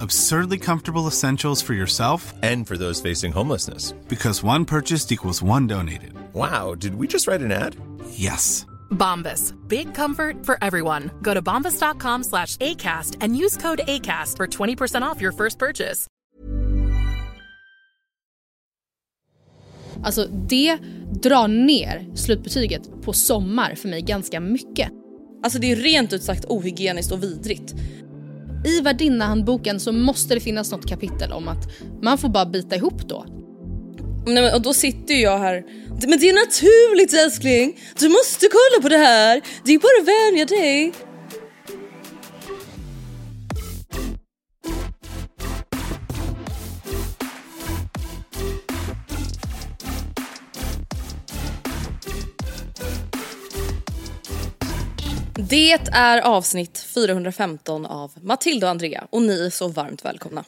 Absurdly comfortable essentials for yourself And for those facing homelessness. because one purchased equals one donated. Wow, did we just write an ad? Yes. Bombas. Big comfort for everyone. Go to bombas.com slash ACAST and use code ACAST for 20% off your first purchase. Alltså det drar ner slutbetyget på sommar för mig ganska mycket. Alltså det är rent ut sagt ohygieniskt och vidrigt. I värdinnehandboken så måste det finnas något kapitel om att man får bara bita ihop då. Nej, men, och då sitter ju jag här. Men det är naturligt älskling. Du måste kolla på det här. Det är bara att vänja dig. Det är avsnitt 415 av Matilda och Andrea och ni är så varmt välkomna.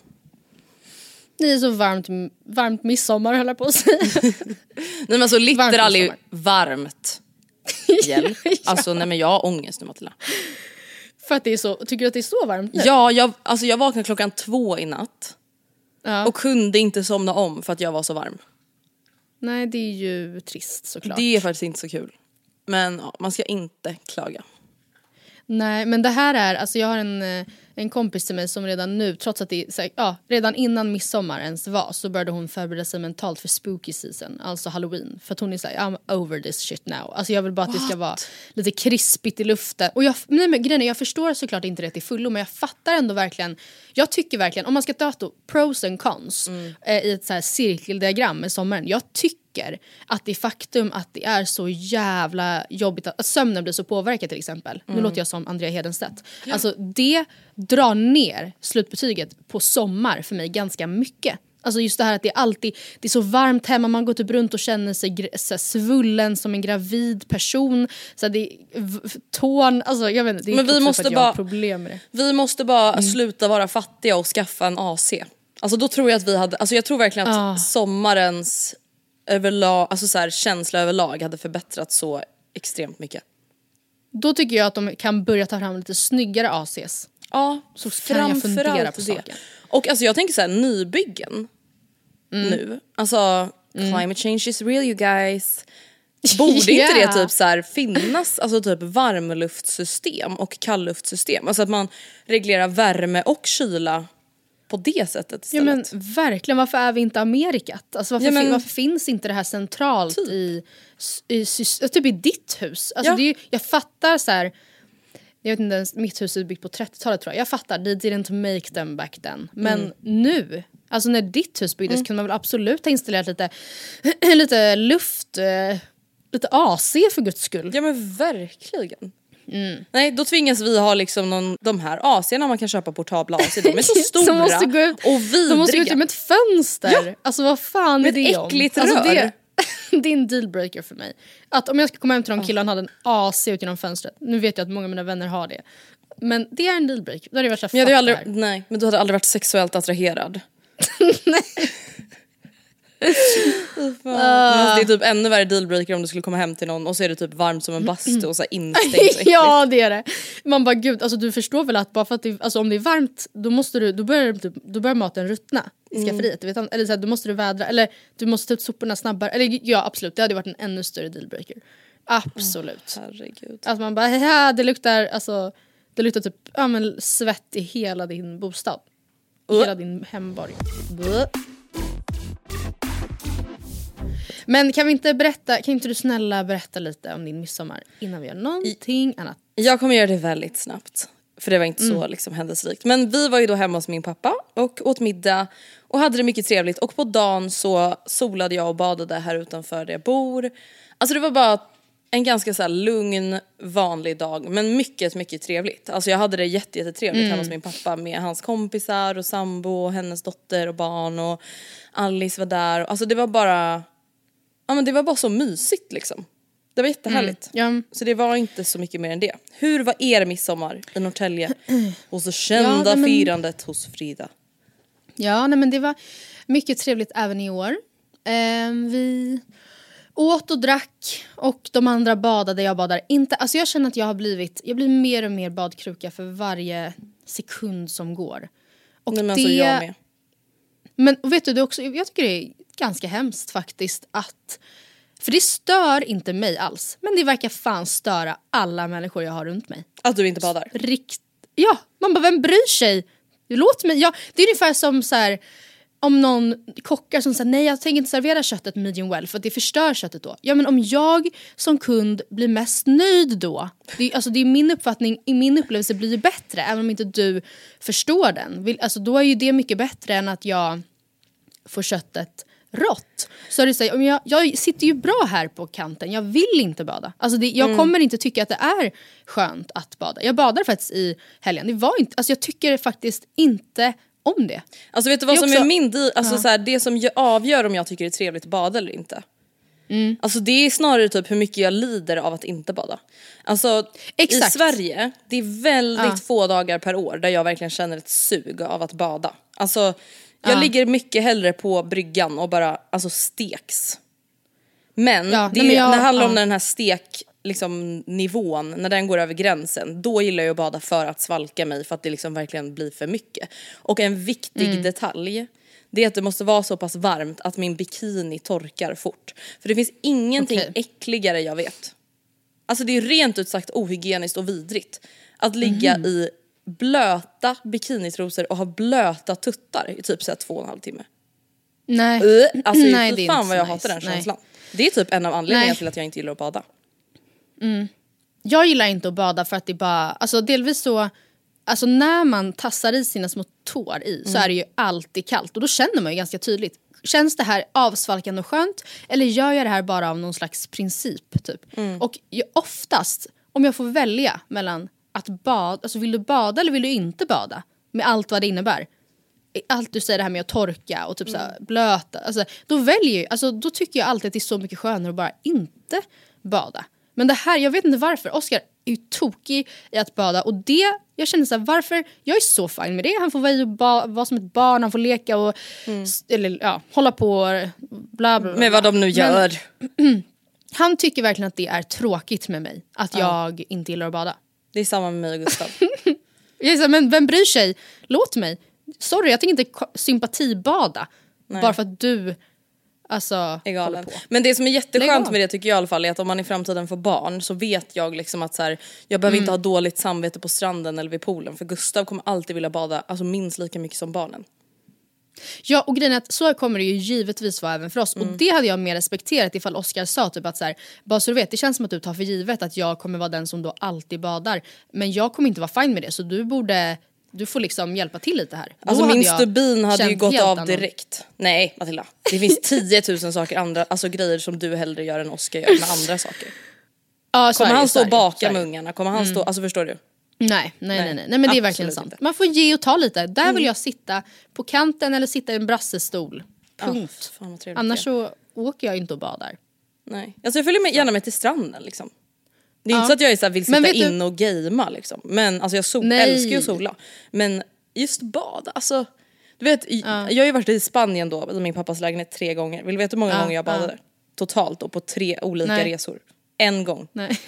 Ni är så varmt, varmt midsommar höll jag på att säga. Nej men alltså literally midsommar. varmt. Hjälp. Alltså nej men jag har ångest nu Matilda. För att det är så, tycker du att det är så varmt nu? Ja, jag, alltså jag vaknade klockan två i natt Ja. och kunde inte somna om för att jag var så varm. Nej det är ju trist såklart. Det är faktiskt inte så kul. Men ja, man ska inte klaga. Nej men det här är, alltså jag har en, eh, en kompis till mig som redan nu, trots att det är, ja, redan innan midsommar ens var så började hon förbereda sig mentalt för spooky season, alltså halloween. För att hon är såhär, I'm over this shit now. Alltså jag vill bara att det ska vara lite krispigt i luften. Och jag, nej men grejen är, jag förstår såklart inte det till fullo men jag fattar ändå verkligen, jag tycker verkligen, om man ska ta då pros and cons eh, i ett så här cirkeldiagram med sommaren. Jag tycker att det faktum att det är så jävla jobbigt att, att sömnen blir så påverkad till exempel. Nu låter jag som Andrea Hedenstedt. Alltså det drar ner slutbetyget på sommar för mig ganska mycket. Alltså just det här att det är alltid det är så varmt hemma, man går typ runt och känner sig så svullen som en gravid person. Så det är tån, alltså jag vet inte, det är Men vi måste bara- problem med det. Vi måste bara sluta vara fattiga och skaffa en AC. Alltså då tror jag att vi hade, alltså jag tror verkligen att Ah. sommarens överlag, alltså så här, känsla överlag hade förbättrats så extremt mycket. Då tycker jag att de kan börja ta fram lite snyggare ACs. Ja, Så kan jag fundera på det. saken. Och alltså jag tänker så här, nybyggen nu, alltså climate change is real you guys. Borde inte det Yeah. typ så här finnas alltså typ varmluftssystem och kallluftsystem? Alltså att man reglerar värme och kyla på det sättet Ja istället. men verkligen, varför är vi inte Amerikat? Alltså, varför, Ja, men- varför finns inte det här centralt Typ. i, i, typ i ditt hus? Alltså, Ja. det är jag fattar så här. Jag vet inte ens, mitt hus är byggt på 30-talet tror jag. Jag fattar, they didn't make them back then. Men Mm. nu, alltså när ditt hus byggdes kunde man väl absolut ha installerat lite, lite luft, eh, lite AC för guds skull. Ja men verkligen. Nej då tvingas vi ha liksom någon, de här AC'na man kan köpa portabla AC, de är så stora Som måste gå ut, och vidriga. De måste gå ut genom ett fönster. Ja. Alltså vad fan Med är det ett om? äckligt alltså, rör. Det, det är en dealbreaker för mig. Att om jag ska komma hem till någon kille och han hade en AC ut genom fönstret. Nu vet jag att många av mina vänner har det. Men det är en dealbreaker. Då hade det varit såhär, Men jag hade aldrig, nej, men du hade aldrig varit sexuellt attraherad. Alltså, det är typ ännu värre dealbreaker om du skulle komma hem till någon och så är det typ varmt som en bastu och så instängt ja det är det. Man bara gud, alltså, du förstår väl att bara för att det, alltså, om det är varmt då, måste du, då, börjar, typ, då börjar maten ruttna i skafferiet. Du vet, eller så här, då måste du vädra, eller du måste ta ut soporna snabbare. Eller ja absolut, det hade varit en ännu större dealbreaker. Absolut. Herregud. Att man bara ja, det luktar, alltså, det luktar typ ja, men svett i hela din bostad. I hela din hemborg. Bleh. Men kan vi inte berätta, kan inte du snälla berätta lite om din midsommar innan vi gör någonting annat? Jag kommer göra det väldigt snabbt. För det var inte så liksom händelserikt. Men vi var ju då hemma hos min pappa och åt middag och hade det mycket trevligt. Och på dagen så solade jag och badade här utanför där jag bor. Alltså det var bara en ganska så lugn, vanlig dag men mycket, mycket trevligt. Alltså jag hade det jätte, jättetrevligt hemma hos min pappa med hans kompisar och sambo och hennes dotter och barn och Alice var där. Alltså det var bara, ja men det var bara så mysigt liksom. Det var jättehärligt. Ja. Så det var inte så mycket mer än det. Hur var er midsommar i Norrtälje? Och så kända nej, men- firandet hos Frida. Ja, nej, men det var mycket trevligt även i år. Ehm, vi åt och drack och de andra badade, jag badar inte. Alltså jag känner att jag har blivit, jag blir mer och mer badkruka för varje sekund som går. Och Nej, men alltså jag med. Men vet du, det också, jag tycker det är ganska hemskt faktiskt att för det stör inte mig alls, men det verkar fan störa alla människor jag har runt mig. Att du inte badar. Rikt ja, man bara vem bryr sig? Låt mig, ja, det är ungefär som så här, om någon kockar som säger nej jag tänker inte servera köttet medium well för att det förstör köttet då. Ja men om jag som kund blir mest nöjd då, det, alltså det är min uppfattning, i min upplevelse blir det bättre även om inte du förstår den. Vill, alltså då är ju det mycket bättre än att jag får köttet rått. Så är det så här, jag, jag sitter ju bra här på kanten, jag vill inte bada. Alltså det, jag kommer inte tycka att det är skönt att bada. Jag badade faktiskt i helgen, det var inte, alltså jag tycker faktiskt inte om det. Alltså vet du vad som också- är min di- alltså så här, det som avgör om jag tycker det är trevligt att bada eller inte. Mm. Alltså det är snarare typ hur mycket jag lider av att inte bada. Alltså Exakt. i Sverige, det är väldigt Ja. få dagar per år där jag verkligen känner ett sug av att bada. Alltså jag Ja. ligger mycket hellre på bryggan och bara alltså steks. Men, Ja, det, är men jag- när det handlar om när den här stek liksom, nivån, när den går över gränsen, då gillar jag att bada för att svalka mig för att det liksom verkligen blir för mycket. Och en viktig Mm. detalj, det är att det måste vara så pass varmt att min bikini torkar fort. För det finns ingenting Okej. äckligare jag vet. Alltså det är rent ut sagt ohygieniskt och vidrigt. Att ligga Mhm. i blöta bikinitrosor och ha blöta tuttar i typ så här två och en halv timme. Nej. Uh, alltså Nej, fy fan vad jag så hatar den nice. Nej. känslan. Det är typ en av anledningarna Nej. till att jag inte gillar att bada. Jag gillar inte att bada för att det bara, alltså delvis så, alltså när man tassar i sina små tår i så är det ju alltid kallt och då känner man ju ganska tydligt. Känns det här avsvalkande och skönt eller gör jag det här bara av någon slags princip? Typ? Och jag, oftast, om jag får välja mellan att bada, alltså vill du bada eller vill du inte bada? Med allt vad det innebär. Allt du säger det här med att torka och typ så här blöta. Alltså, då väljer jag, alltså, då tycker jag alltid att det är så mycket skönare att bara inte bada. Men det här, jag vet inte varför. Oscar är ju tokig i att bada och det, jag känner så här, varför? Jag är så fin med det. Han får vara, i och ba, vara som ett barn, han får leka och s- eller, ja, hålla på och bla bla. bla. Med vad de nu gör. Han tycker verkligen att det är tråkigt med mig. Att jag inte gillar att bada. Det är samma med mig och Gustav. Jag är så här, men vem bryr sig? Låt mig. Sorry, jag tänker inte sympatibada. Bara för att du alltså, är galen. på. Men det som är jätteskönt med det tycker jag i alla fall är att om man i framtiden får barn så vet jag liksom att så här, jag behöver Mm. inte ha dåligt samvete på stranden eller vid poolen för Gustav kommer alltid vilja bada alltså minst lika mycket som barnen. Ja och grejen är att så kommer det ju givetvis vara även för oss. Mm. Och det hade jag mer respekterat ifall Oscar sa typ att så här, bara så du vet det känns som att du tar för givet att jag kommer vara den som då alltid badar. Men jag kommer inte vara fine med det så du borde, du får liksom hjälpa till lite här. Då Alltså min stubin hade ju gått av annorlunda. direkt. Nej Matilda, det finns 10 000 saker andra, alltså grejer som du hellre gör än Oskar gör med andra saker. Så Kommer det, han stå och baka det. med ungarna? Kommer han stå, alltså förstår du? Nej, nej, nej, Nej, nej, men det är verkligen sant. inte. Man får ge och ta lite. Där Mm. vill jag sitta på kanten eller sitta i en brassestol. Punkt. trevligt Annars så åker jag inte och badar. Nej. Alltså jag följer med, gärna med till stranden liksom. Det är Ja. inte så att jag är så här, vill sitta du- inne och gamea liksom. Men alltså jag sol, älskar ju att sola. Men just bada, alltså Du vet, i- jag har ju varit i Spanien då, i min pappas lägenhet tre gånger. Vill du veta hur många Ja, gånger jag badade? Totalt då på tre olika Nej. resor. En gång. Nej.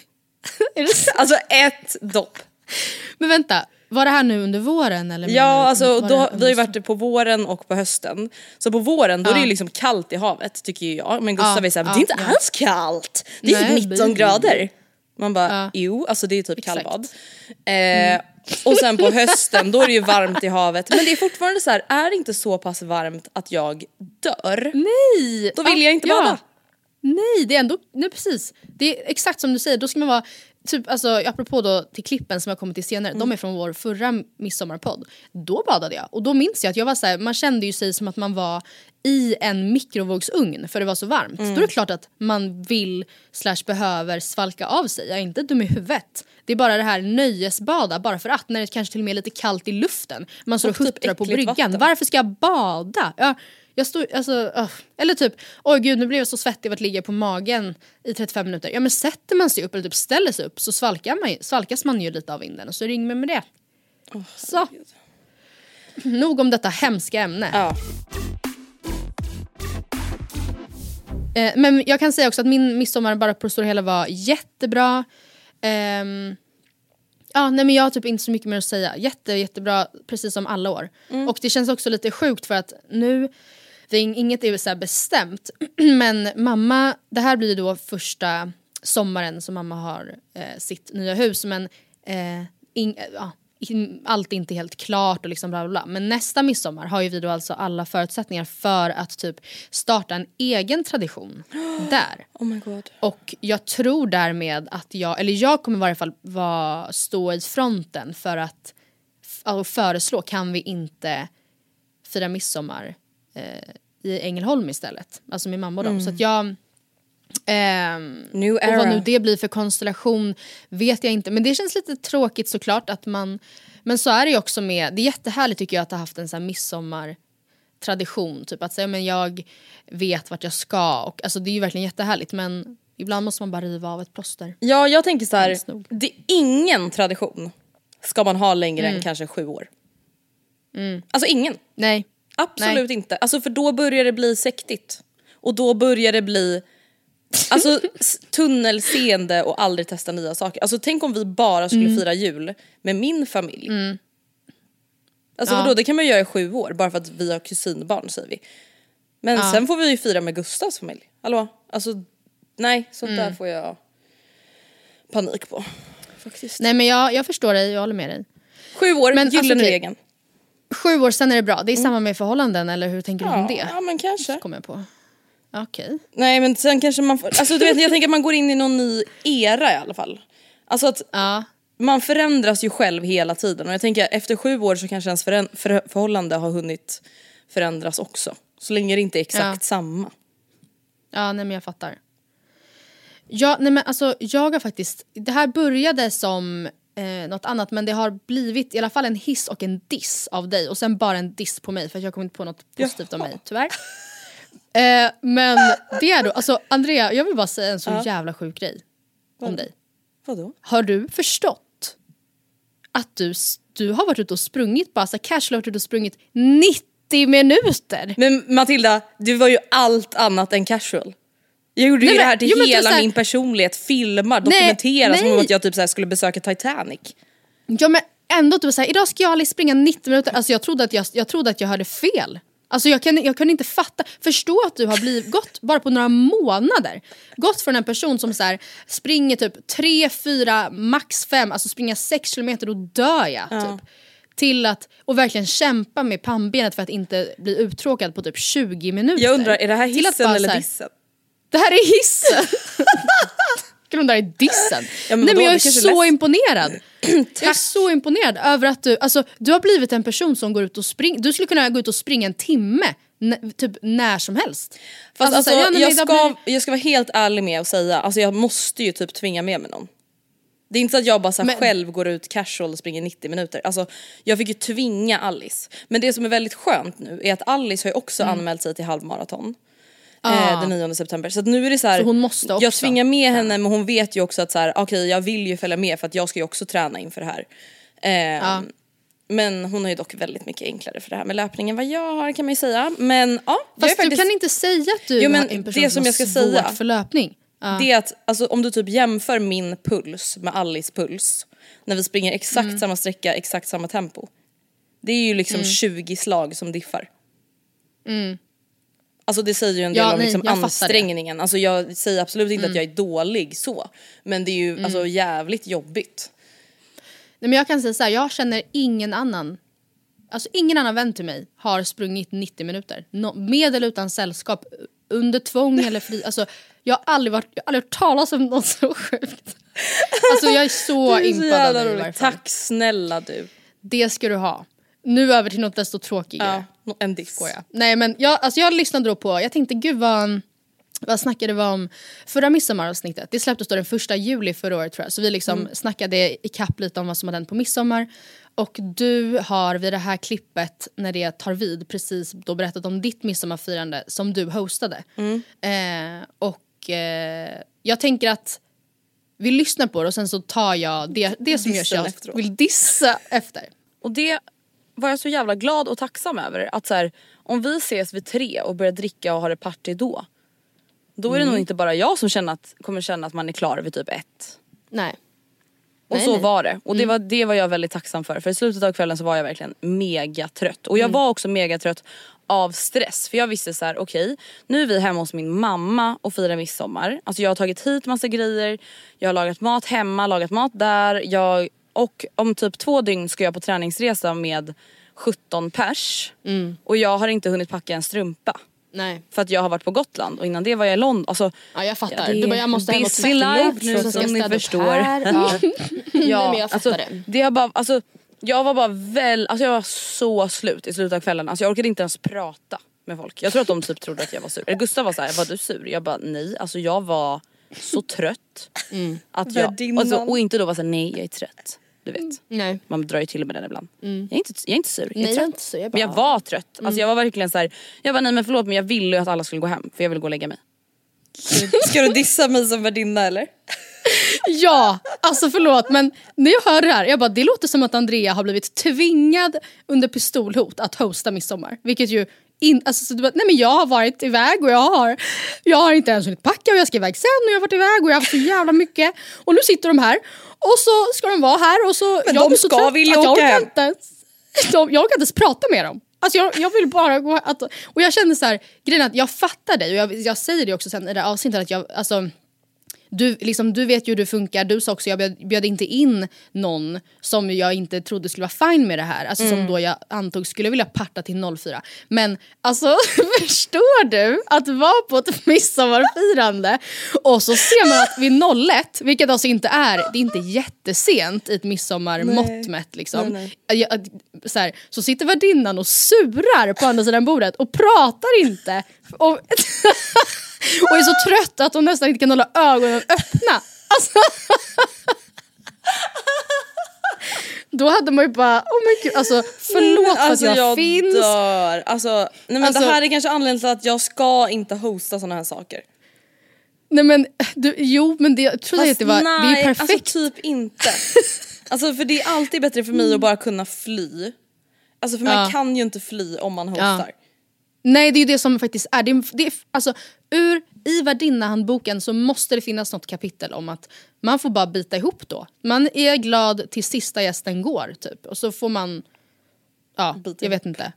Alltså ett dopp. Men vänta, var det här nu under våren eller? Ja alltså då, vi har ju varit på våren och på hösten. Så på våren då är det Ja. ju liksom kallt i havet tycker ju jag. Men Gustav Ja, är såhär, ja, det är inte ja. alls kallt. Det är Nej, typ 19 baby. grader. Man bara, Ja. jo alltså det är typ Exakt. kallbad. Eh, och sen på hösten då är det ju varmt i havet. Men det är fortfarande så här, är det inte så pass varmt att jag dör, Nej! då vill jag inte ja. bada. Nej, det är ändå, nej precis. Det är exakt som du säger, då ska man vara, typ alltså apropå då till klippen som jag kommer till senare, de är från vår förra midsommarpodd. Då badade jag och då minns jag att jag var så här, man kände ju sig som att man var i en mikrovågsugn för det var så varmt. Då är det klart att man vill slash behöver svalka av sig, jag är inte dum i huvudet. Det är bara det här nöjesbada bara för att när det kanske till och med är lite kallt i luften. Man står och Och typ huttrar på äckligt bryggan. vatten. Varför ska jag bada? Jag, jag står, alltså, ugh. Eller typ, oj gud nu blev jag så svettig av att ligga på magen i 35 minuter. Ja men sätter man sig upp eller typ ställer sig upp så svalkar man, svalkas man ju lite av vinden och så ring mig med det. så. Nog om detta hemska ämne. Ja. Eh, men jag kan säga också att min midsommar bara på det stora hela var jättebra. Ehm, ja, nej men jag har typ inte så mycket mer att säga. Jätte, jättebra, precis som alla år. Och det känns också lite sjukt för att nu, det är, inget är så bestämt, men mamma, det här blir då första sommaren som mamma har eh, sitt nya hus. Men eh, ing, ja, in, allt är inte helt klart och liksom bla bla bla. Men nästa midsommar har ju vi då alltså alla förutsättningar för att typ starta en egen tradition där. Oh my god. Och jag tror därmed att jag, eller jag kommer i varje fall vara, stå i fronten för att alltså föreslå, kan vi inte fira midsommar i Ängelholm istället? Alltså min mamma och dem. Så att jag... New och vad nu det blir för konstellation vet jag inte. Men det känns lite tråkigt såklart att man... Men så är det ju också med, det är jättehärligt tycker jag att ha haft en sån här midsommartradition. Typ att säga men jag vet vart jag ska. Och, alltså det är ju verkligen jättehärligt men ibland måste man bara riva av ett plåster. Ja jag tänker så här, det är ingen tradition ska man ha längre Mm. än kanske sju år. Alltså ingen. Nej. Absolut inte. Alltså för då börjar det bli sektigt. Och då börjar det bli alltså, tunnelseende och aldrig testa nya saker. Alltså tänk om vi bara skulle Mm. fira jul med min familj. Alltså Ja. vadå, det kan man göra i sju år bara för att vi har kusinbarn säger vi. Men Ja. sen får vi ju fira med Gustavs familj. Hallå? Alltså nej, sånt Mm. där får jag panik på. Faktiskt. Nej men jag, jag förstår dig, jag håller med dig. Sju år, Men gyllene alltså, regeln. Sju år sen är det bra, det är samma med förhållanden eller hur tänker du om det? ja men kanske. Kommer jag på. Okej. Nej men sen kanske man får, alltså du vet jag tänker att man går in i någon ny era i alla fall. Alltså att Ja. man förändras ju själv hela tiden och jag tänker efter sju år så kanske ens för, förhållande har hunnit förändras också. Så länge det inte är exakt Ja. samma. Ja, nej men jag fattar. Ja, nej men alltså jag har faktiskt, det här började som eh, något annat men det har blivit i alla fall en hiss och en diss av dig och sen bara en diss på mig för att jag kommer inte på något positivt av mig tyvärr. Eh, men det är då, alltså Andrea jag vill bara säga en så jävla sjuk grej om dig. Vadå? Har du förstått att du, du har varit ute och sprungit bara så här casual har varit ute och sprungit 90 minuter? Men Matilda, du var ju allt annat än casual. Jag gjorde Nej, ju det här till jo, typ hela här- min personlighet, filmar, dokumenterar som om att jag typ så här skulle besöka Titanic. Ja men ändå att du var såhär, idag ska jag Alice springa 90 minuter. Alltså jag trodde att jag, jag, trodde att jag hörde fel. Alltså jag, kan, jag kunde inte fatta, förstå att du har blivit, gått bara på några månader, gått från en person som så här, springer typ 3, 4, max 5, alltså springa 6 kilometer då dör jag. Typ. Till att, och verkligen kämpa med pannbenet för att inte bli uttråkad på typ 20 minuter. Jag undrar, är det här hissen bara eller dissen? Det här är hissen! Det här är dissen. Ja, men Nej men jag är så läs- imponerad. jag är så imponerad över att du, alltså du har blivit en person som går ut och springer, du skulle kunna gå ut och springa en timme, typ när som helst. Fast alltså, så här, ja, nej, jag, men ska, jag ska vara helt ärlig med att säga, alltså jag måste ju typ tvinga med mig någon. Det är inte så att jag bara så Men- själv går ut casual och springer 90 minuter. Alltså, jag fick ju tvinga Alice. Men det som är väldigt skönt nu är att Alice har ju också anmält sig till halvmaraton. Ah. Eh, den 9 september. Så nu är det så här, Så hon måste också. Jag tvingar med henne men hon vet ju också att så här, okej jag vill ju följa med för att jag ska ju också träna inför det här. Eh, Ja. Men hon har ju dock väldigt mycket enklare för det här med löpning än vad jag har kan man ju säga. Men ja, Fast du faktiskt, kan inte säga att du Jo, men är en person det som, jag ska svårt säga- för löpning. Ja. det är att alltså, om du typ jämför min puls med Alice puls när vi springer exakt Mm. samma sträcka, exakt samma tempo. Det är ju liksom 20 slag som diffar. Alltså det säger ju en del Mm. Ja, om nej, liksom. Mm. ansträngningen. Alltså jag säger absolut inte att jag är dålig så. Men det är ju alltså jävligt jobbigt. Nej, men jag kan säga så här, jag känner ingen annan Alltså ingen annan vän till mig har sprungit 90 minuter. No, med eller utan sällskap. Under tvång eller fri. Alltså, jag har aldrig, varit, jag har aldrig hört talas om något så sjukt. Alltså jag är så impad av dig. Tack snälla du. Det ska du ha. Nu över till något desto tråkigare. Ja, en diss. Nej men jag, alltså jag lyssnade då på, jag tänkte gud vad, vad snackade vi om förra midsommaravsnittet? Det släpptes då den första juli förra året tror jag. Så vi liksom Mm. snackade i kapp lite om vad som hade hänt på midsommar. Och du har vid det här klippet när det tar vid precis då berättat om ditt midsommarfirande som du hostade. Mm. Eh, och eh, jag tänker att vi lyssnar på det och sen så tar jag det, det som Dissen jag vill dissa efter. Och det var jag så jävla glad och tacksam över. Att så här, om vi ses vid tre och börjar dricka och har ett party då. Då är det Mm. nog inte bara jag som känner att, kommer känna att man är klar vid typ ett. Nej. Och Nej, så nej. var det. Och det var, det var jag väldigt tacksam för. För i slutet av kvällen så var jag verkligen mega trött. Och jag Mm. var också mega trött av stress. För jag visste så här: okej nu är vi hemma hos min mamma och firar midsommar. Alltså jag har tagit hit massa grejer. Jag har lagat mat hemma, lagat mat där. Jag, och om typ två dygn ska jag på träningsresa med 17 pers. Mm. Och jag har inte hunnit packa en strumpa. Nej. För att jag har varit på Gotland och innan det var jag i London. Alltså, Ja jag fattar. Du bara, jag måste hem och tvätta life nu, som ni förstår. här. Ja. Ja, men jag alltså, fattar det. det har bara, alltså, jag var bara väl, alltså jag var så slut i slutet av kvällen. Alltså jag orkade inte ens prata med folk. Jag tror att de typ trodde att jag var sur. Eller Gustav var såhär, var du sur? Jag bara nej, alltså jag var så trött. Mm. Att jag, Värdinnan. alltså, och inte då var såhär, nej jag är trött. Du vet. Nej. Man drar ju till med den ibland. Jag, är inte, jag är inte sur, jag är Mm. Nej, jag trött. är inte sur, jag Men jag bara- var trött. Alltså jag var verkligen så här. jag bara nej men förlåt men jag ville ju att alla skulle gå hem för jag ville gå och lägga mig. Ska du dissa mig som värdinna eller? Ja, alltså förlåt men när jag hör det här, jag bara det låter som att Andrea har blivit tvingad under pistolhot att hosta midsommar. Vilket ju in, alltså, så du bara, nej men jag har varit iväg och jag har, jag har inte ens hunnit packa och jag ska iväg sen och jag har varit iväg och jag har haft så jävla mycket. Och nu sitter de här och så ska de vara här och så... Men jag de ska trött vilja åka hem. Inte ens, de, jag orkar inte ens prata med dem. Alltså jag, jag vill bara gå... Att, och jag känner så här, grejen att jag fattar dig och jag, jag säger det också sen i det här avsnittet att jag, alltså du, liksom, du vet ju hur det funkar, du sa också jag bjöd, bjöd inte in någon som jag inte trodde skulle vara fine med det här. Alltså som då jag antog skulle vilja parta till 04. Men alltså förstår du att vara på ett midsommarfirande och så ser man att vid 01, vilket alltså inte är, det är inte jättesent i ett midsommarmått mätt liksom. Jag- Så, här, så sitter värdinnan och surar på andra sidan bordet och pratar inte. Och, och är så trött att hon nästan inte kan hålla ögonen öppna. Alltså. Då hade man ju bara, oh my god, alltså förlåt för alltså att jag, finns. dör. Alltså, nej men Alltså- det här är kanske anledningen till att jag ska inte hosta såna här saker. Nej men du, jo men det, jag trodde att det var, det är ju perfekt. alltså typ inte. alltså för det är alltid bättre för mig att bara kunna fly. Alltså för man Ja. kan ju inte fly om man hostar. Nej det är ju det som faktiskt är, det det alltså ur, i värdinnehandboken så måste det finnas något kapitel om att man får bara bita ihop då. Man är glad till sista gästen går typ och så får man, ja Bita jag vet inte.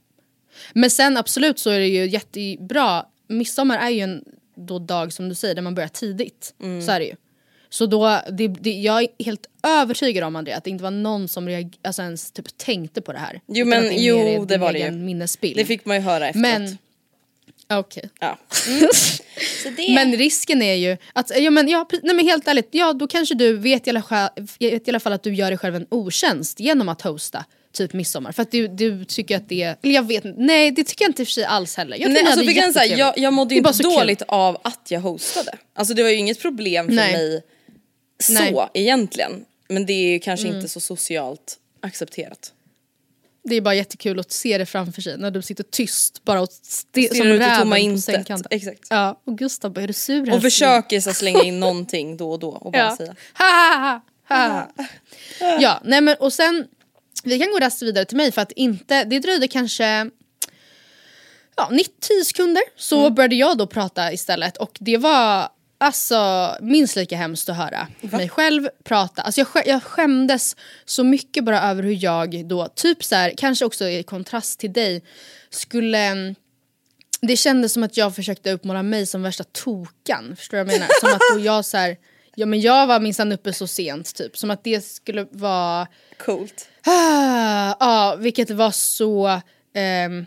Men sen absolut så är det ju jättebra, midsommar är ju en då dag som du säger där man börjar tidigt. Mm. Så är det ju. Så då, det, det, jag är helt övertygad om Andrea att det inte var någon som reag- alltså ens typ tänkte på det här. Jo, men- det är jo, det din var det ju. minnesbild. Det fick man ju höra efteråt. Men, okej. Ja. Men risken är ju att, ja men, ja, nej men helt ärligt, ja då kanske du vet i, alla fall, vet i alla fall att du gör dig själv en otjänst genom att hosta typ midsommar. För att du, du tycker att det, eller jag vet nej det tycker jag inte i och för sig alls heller. Jag Nej, alltså är jättetrevligt. jag, jag mådde Det ju är inte så kul. dåligt av att jag hostade. Alltså det var ju inget problem för Nej. mig så Nej. Mm. egentligen. Men det är ju kanske inte så socialt accepterat. Det är bara jättekul att se det framför sig när du sitter tyst bara och st- som räven på sängkanten. Exakt. Ja, och Gustav bara, är du sur Och älskling?" försöker så slänga in någonting då och då och bara ja. säga. Ha, ha, ha, ha. ja, nej men och sen vi kan gå raskt vidare till mig för att inte, det dröjde kanske ja, 90 sekunder så Mm. började jag då prata istället och det var alltså minst lika hemskt att höra mig själv prata. Alltså jag, skä- jag skämdes så mycket bara över hur jag då, typ så här, kanske också i kontrast till dig, skulle mm, det kändes som att jag försökte uppmåla mig som värsta tokan. Förstår du vad jag menar? Som att jag så här, ja men jag var minsann uppe så sent typ. Som att det skulle vara Coolt. Ah, Ja, vilket var så ehm,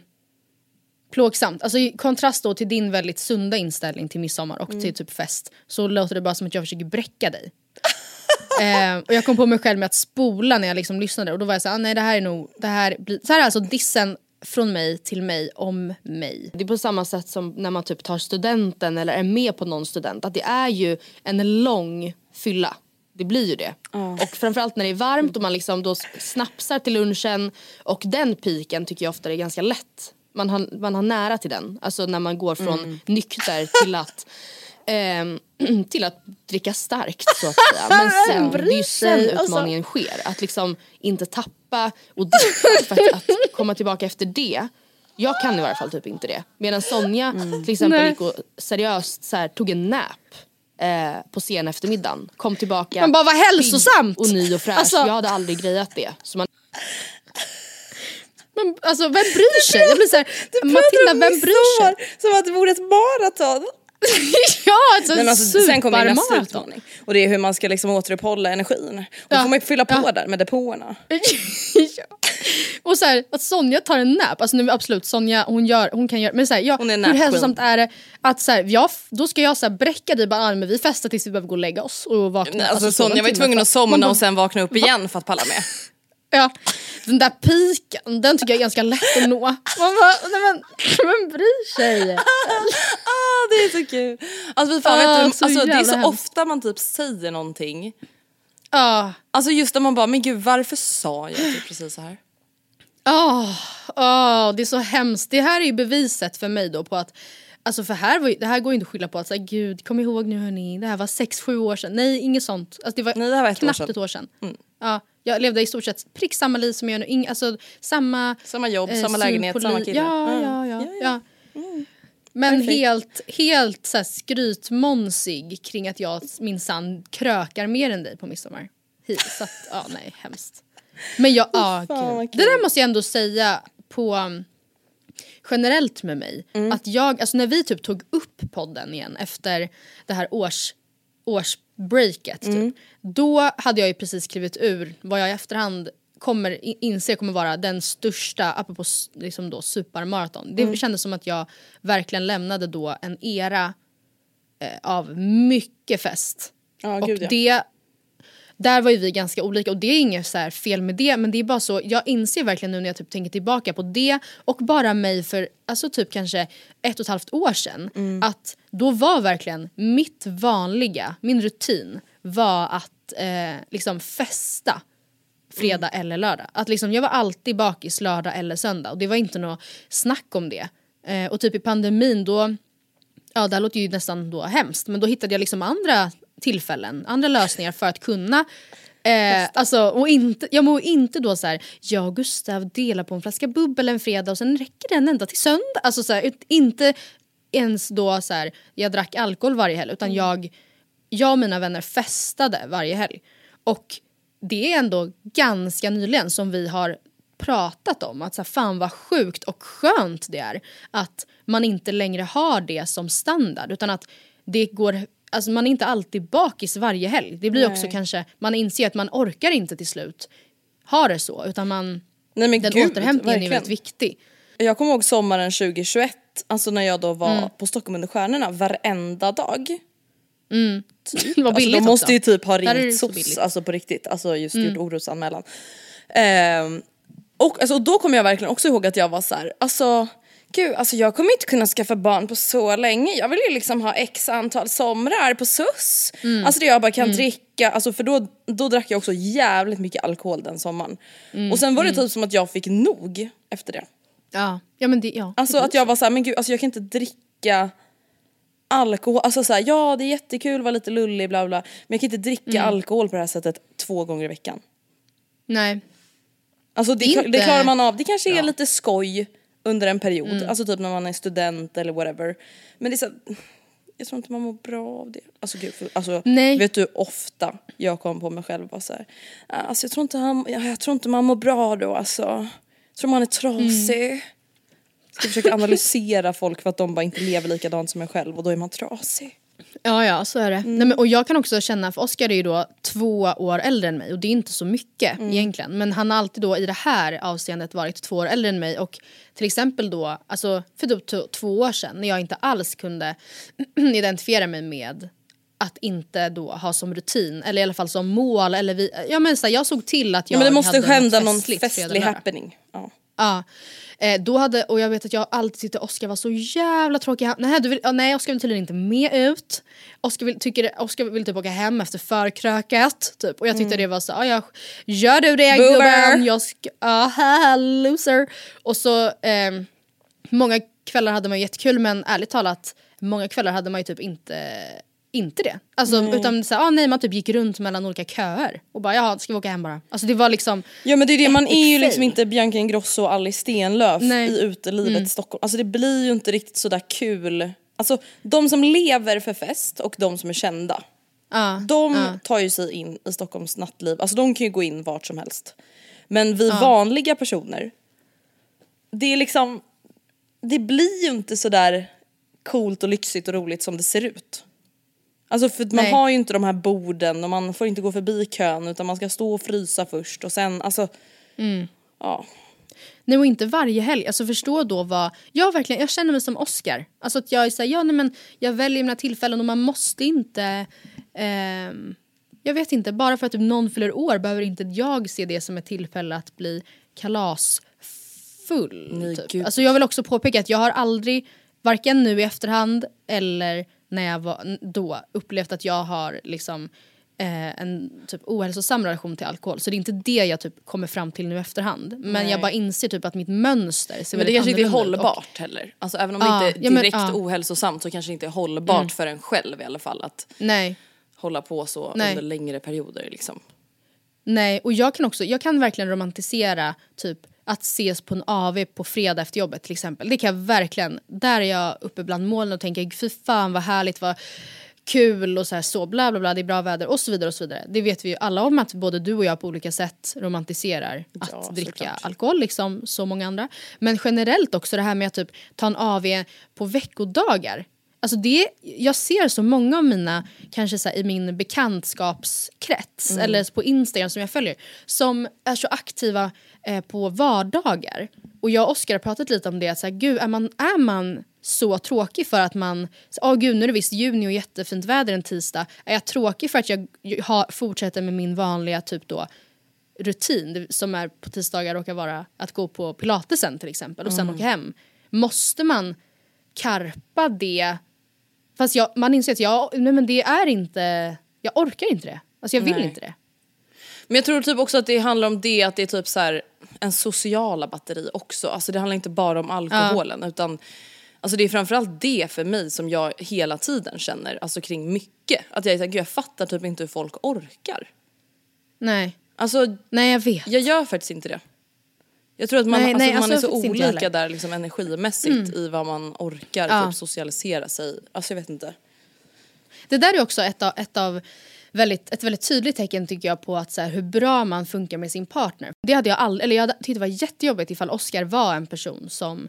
plågsamt. Alltså i kontrast då till din väldigt sunda inställning till midsommar och till typ fest så låter det bara som att jag försöker bräcka dig. Ehm, och jag kom på mig själv med att spola när jag liksom lyssnade och då var jag såhär, ah, nej det här är nog, det här blir, så här är alltså dissen från mig till mig om mig. Det är på samma sätt som när man typ tar studenten eller är med på någon student, att det är ju en lång fylla. Det blir ju det. Och framförallt när det är varmt och man liksom då snapsar till lunchen och den piken tycker jag ofta är ganska lätt. Man har, man har nära till den. Alltså när man går från nykter till att ehm, till att dricka starkt så att säga. Men sen, det är ju sen utmaningen sker. Att liksom inte tappa och dricka för att, att komma tillbaka efter det. Jag kan i varje fall typ inte det. Medan Sonja till exempel Nej. gick och seriöst så här, tog en nap eh, på sen eftermiddagen. Kom tillbaka Man bara, vad hälsosamt! och ny och fräsch. Alltså- Jag hade aldrig grejat det. Så man... Men alltså vem bryr sig? Jag blir såhär, Matilda vem bryr sig? Som att det vore ett maraton. ja alltså, men alltså, sen kommer nästa utmaning. Och det är hur man ska liksom återuppehålla energin. Och då Ja. får man ju fylla på Ja. där med depåerna. ja. Och så här, att Sonja tar en nap, alltså nu, absolut Sonja hon, gör, hon kan göra, men så här, ja, Hon är hur hälsosamt är det att så här, jag, då ska jag så här, bräcka dig bara, men vi festar tills vi behöver gå och lägga oss och vakna. Nej, alltså, en Sonja var ju tvungen att somna och sen vakna upp igen för att palla med. Ja, den där piken, den tycker jag är ganska lätt att nå. Man bara, nej men, vem bryr sig? ah, det är så kul. Alltså, vi fan, Ah, vet du, så alltså, det är så hemskt. ofta man typ säger någonting. Ja, Alltså just när man bara, men gud varför sa jag typ precis så här? Åh, åh, det är så hemskt. Det här är ju beviset för mig då på att Alltså för här var det här går ju inte att skylla på att säga gud kom ihåg nu hörni det här var 6-7 år sedan. Nej inget sånt. Alltså det var, Nej, det var ett år knappt sedan. ett år sedan. Ja, jag levde i stort sett prick samma liv som jag nu. Ing, alltså samma Samma jobb, eh, samma lägenhet, samma kille. Ja, Mm. ja, ja. Ja, ja. Men Perfekt. helt, helt så här skrytmånsig kring att jag minsann krökar mer än dig på midsommar. Så att, ja nej hemskt. Men jag, ja kul. Det där måste jag ändå säga på um, generellt med mig. Mm. Att jag, alltså när vi typ tog upp podden igen efter det här års, årsbreaket. Mm. Typ, då hade jag ju precis klivit ur vad jag i efterhand kommer inse kommer vara den största, apropå liksom då, supermaraton. Det Mm. kändes som att jag verkligen lämnade då en era eh, av mycket fest. Ja, och gud, ja. det där var ju vi ganska olika och det är inget så här fel med det men det är bara så, jag inser verkligen nu när jag typ tänker tillbaka på det och bara mig för alltså typ kanske ett och ett halvt år sedan Mm. att då var verkligen mitt vanliga, min rutin var att eh, liksom festa fredag Mm. eller lördag. Att liksom, jag var alltid bakis lördag eller söndag och det var inte något snack om det. Eh, och typ i pandemin då, ja det här låter ju nästan då hemskt men då hittade jag liksom andra tillfällen, andra lösningar för att kunna Eh, alltså, och inte, jag må inte då så här, jag och Gustav delar på en flaska bubbel en fredag och sen räcker den ända till söndag. Alltså så här, inte ens då så här, jag drack alkohol varje helg utan jag, jag och mina vänner festade varje helg. Och det är ändå ganska nyligen som vi har pratat om att så här, fan vad sjukt och skönt det är att man inte längre har det som standard utan att det går Alltså man är inte alltid bakis varje helg. Det blir också kanske, man inser att man orkar inte till slut ha det så utan man, Nej, den gud, återhämtningen är verkligen. väldigt viktig. Jag kommer ihåg sommaren 2021, alltså när jag då var Mm. på Stockholm under stjärnorna varenda dag. Det var Alltså, billigt de måste också. ju typ ha är ringt SOS, alltså på riktigt, alltså just gjort orosanmälan. Ehm, och alltså, då kommer jag verkligen också ihåg att jag var så här, alltså gud alltså jag kommer inte kunna skaffa barn på så länge. Jag vill ju liksom ha x antal somrar på SUS. Mm. Alltså där jag bara kan dricka, alltså för då, då drack jag också jävligt mycket alkohol den sommaren. Mm. Och sen var det typ som att jag fick nog efter det. Ja, ja men det, ja. Alltså att jag var såhär, men gud alltså jag kan inte dricka alkohol, alltså såhär ja det är jättekul att vara lite lullig bla bla men jag kan inte dricka Mm. alkohol på det här sättet två gånger i veckan. Nej. Alltså det, Det det klarar man av. Det kanske är bra. lite skoj under en period, Mm. alltså typ när man är student eller whatever. Men det är så, jag tror inte man mår bra av det. Alltså gud, för, alltså, Nej. vet du ofta jag kom på mig själv och så här, "Ah, alltså jag tror inte han, jag, jag tror inte man mår bra då alltså. Jag tror man är trasig. Mm. Ska försöka analysera folk för att de bara inte lever likadant som en själv och då är man trasig. Ja, ja, så är det. Nej, men, och jag kan också känna, för Oscar är ju då två år äldre än mig och det är inte så mycket egentligen. Men han har alltid då i det här avseendet varit två år äldre än mig och till exempel då, alltså för typ två år sedan när jag inte alls kunde identifiera mig med att inte då ha som rutin eller i alla fall som mål eller vi, ja men så här, jag såg till att jag Ja, men det måste hända någon festlig lördag. happening. Ja. Ja. Eh, då hade, och jag vet att jag alltid tyckte Oskar var så jävla tråkig. Nej, du vill, ja, nej Oskar vill tydligen inte med ut. Oskar vill, tycker, Oskar vill typ åka hem efter förkrökat. Typ. Och jag tyckte det var så, ja, ja, gör du det Boomer. gubben? Jag ska, ja, haha, loser. Och så, ehm, många kvällar hade man jättekul men ärligt talat, många kvällar hade man ju typ inte inte det. Alltså, utan så, här, ah, nej, man typ gick runt mellan olika köer och bara jaha, ska vi åka hem bara? Alltså det var liksom Ja men det är det, man är ju liksom inte Bianca Ingrosso och Alice Stenlöf Nej. i utelivet i Stockholm. Alltså det blir ju inte riktigt sådär kul. Alltså de som lever för fest och de som är kända. Ja, De ja. tar ju sig in i Stockholms nattliv, alltså de kan ju gå in vart som helst. Men vi vanliga personer, det är liksom, det blir ju inte sådär coolt och lyxigt och roligt som det ser ut. Alltså för man Nej. har ju inte de här borden och man får inte gå förbi kön utan man ska stå och frysa först och sen alltså, ja. Nej och inte varje helg. Alltså förstå då vad, jag verkligen, jag känner mig som Oscar. Alltså att jag är såhär, ja nej men jag väljer mina tillfällen och man måste inte ehm, jag vet inte, bara för att typ någon fyller år behöver inte jag se det som ett tillfälle att bli kalasfull. Nej, typ. gud. Alltså jag vill också påpeka att jag har aldrig, varken nu i efterhand eller när jag var då, upplevt att jag har liksom eh, en typ ohälsosam relation till alkohol. Så det är inte det jag typ kommer fram till nu efterhand. Men Nej. jag bara inser typ att mitt mönster ser Men det kanske inte är ut. Och- hållbart heller. Alltså även om Ja, det inte är men, direkt ja. ohälsosamt så kanske det inte är hållbart för en själv i alla fall att Nej. hålla på så Nej. under längre perioder liksom. Nej, och jag kan också, jag kan verkligen romantisera typ att ses på en AV på fredag efter jobbet till exempel. Det kan jag verkligen, där är jag uppe bland molnen och tänker fy fan vad härligt, vad kul och så här så bla bla bla, det är bra väder och så vidare och så vidare. Det vet vi ju alla om att både du och jag på olika sätt romantiserar att Ja, dricka såklart. alkohol liksom så många andra. Men generellt också det här med att typ ta en AV på veckodagar. Alltså det, jag ser så många av mina, kanske så här, i min bekantskapskrets eller på Instagram som jag följer, som är så aktiva eh, på vardagar. Och jag och Oskar har pratat lite om det, att så här, gud, är, man, är man så tråkig för att man, åh gud nu är det visst juni och jättefint väder en tisdag, är jag tråkig för att jag har, fortsätter med min vanliga typ då rutin som är på tisdagar råkar vara att gå på pilatesen till exempel och sen åka hem. Måste man karpa det? Fast jag, man inser att jag, nej men det är inte, jag orkar inte det. Alltså jag vill Nej. inte det. Men jag tror typ också att det handlar om det, att det är typ så här en sociala batteri också. Alltså det handlar inte bara om alkoholen utan Alltså det är framförallt det för mig som jag hela tiden känner, alltså kring mycket. Att jag jag fattar typ inte hur folk orkar. Nej, Alltså nej jag vet. jag gör faktiskt inte det. Jag tror att man, Nej, alltså, nej, man är alltså, så inte jag olika där liksom energimässigt i vad man orkar Ja. typ socialisera sig. Alltså jag vet inte. Det där är också ett av, ett av väldigt, ett väldigt tydligt tecken tycker jag på att så här, hur bra man funkar med sin partner. Det hade jag aldrig, eller jag hade- tyckte det var jättejobbigt ifall Oscar var en person som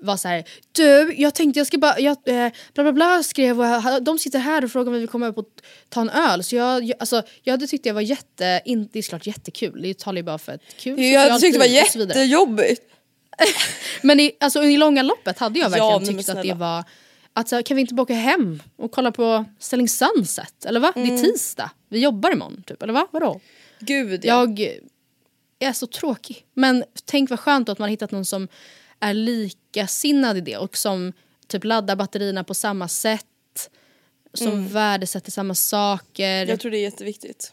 var så här, du jag tänkte jag ska bara, jag, eh, bla bla bla skrev och jag- de sitter här och frågar om vi vill komma upp och ta en öl. Så jag, jag, alltså, jag hade tyckt det var jätte, in, det är såklart jättekul, det talar ju bara för ett kul socialt liv och så vidare. jättejobbigt. Men i, alltså, i långa loppet hade jag Ja, verkligen men tyckt att det var att så, här, kan vi inte bara åka hem och kolla på Selling Sunset? Eller va? Det Mm. är tisdag. Vi jobbar imorgon typ. Eller va? Vadå? Gud ja. Jag är så tråkig. Men tänk vad skönt att man har hittat någon som är likasinnad i det och som typ laddar batterierna på samma sätt. Som värdesätter samma saker. Mm. Jag tror det är jätteviktigt.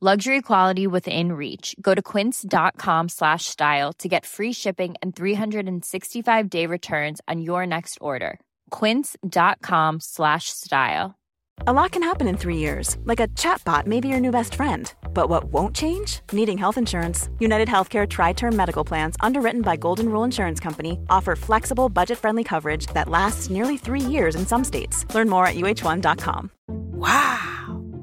Luxury quality within reach. Go to quince.com slash style to get free shipping and 365 day returns on your next order. Quince.com slash style. A lot can happen in three years, like a chatbot may be your new best friend. But what won't change? Needing health insurance. United Healthcare Tri Term Medical Plans, underwritten by Golden Rule Insurance Company, offer flexible, budget friendly coverage that lasts nearly three years in some states. Learn more at uh1.com.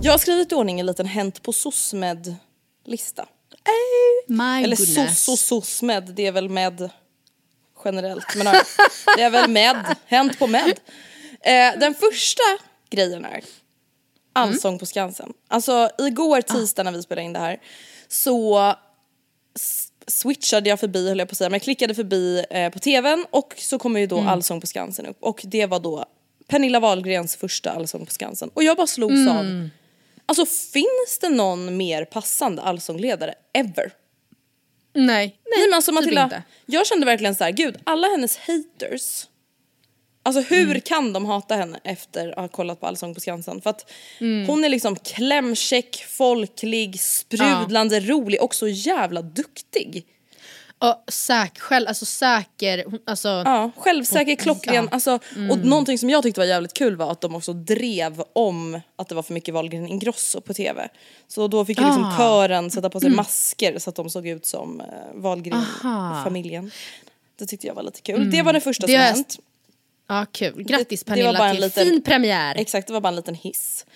Jag har skrivit i ordning en liten Hänt på SOSMED-lista. My Eller goodness. SOS och SOSMED, det är väl med generellt. Men ja, det är väl med, Hänt på med. Eh, den första grejen är Allsång på Skansen. Alltså igår tisdag när vi spelade in det här så switchade jag förbi höll jag på att säga, men jag klickade förbi eh, på tvn och så kommer ju då Allsång på Skansen upp och det var då Pernilla Wahlgrens första Allsång på Skansen och jag bara slogs av Alltså finns det någon mer passande allsångledare ever? Nej, nej, men alltså typ Matilda, inte. jag kände verkligen så här, gud alla hennes haters Alltså hur Mm. kan de hata henne efter att ha kollat på Allsång på Skansen? För att Mm. hon är liksom klämkäck, folklig, sprudlande, rolig och så jävla duktig. Och säk, själv, alltså säker, alltså Ja, självsäker, klockren. ja. Mm. Alltså, Och någonting som jag tyckte var jävligt kul var att de också drev om att det var för mycket Wahlgren Ingrosso på tv. Så då fick ju liksom Ah. kören sätta på sig masker så att de såg ut som uh, Wahlgren-familjen. Det tyckte jag var lite kul. Det var det första Det som hänt. Ja kul. Grattis Det- det var Pernilla bara en till liten- fin premiär. Exakt, det var bara en liten hiss.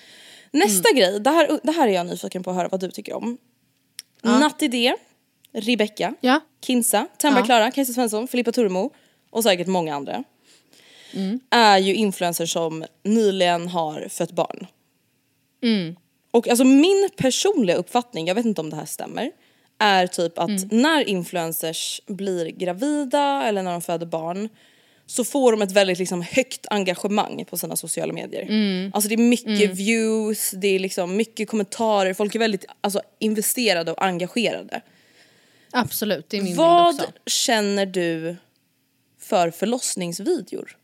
Nästa Mm. grej, det här, det här är jag nyfiken på att höra vad du tycker om. Natti D, Rebecca, Ja. Kinsa, Tambra Ja. Klara, Kajsa Svensson, Filippa Turmo och säkert många andra. Mm. Är ju influencers som nyligen har fött barn. Mm. Och alltså min personliga uppfattning, jag vet inte om det här stämmer, är typ att Mm. när influencers blir gravida eller när de föder barn så får de ett väldigt liksom, högt engagemang på sina sociala medier. Mm. Alltså det är mycket views, det är liksom mycket kommentarer, folk är väldigt alltså, investerade och engagerade. Absolut, det är min Vad bild också. känner du för förlossningsvideor?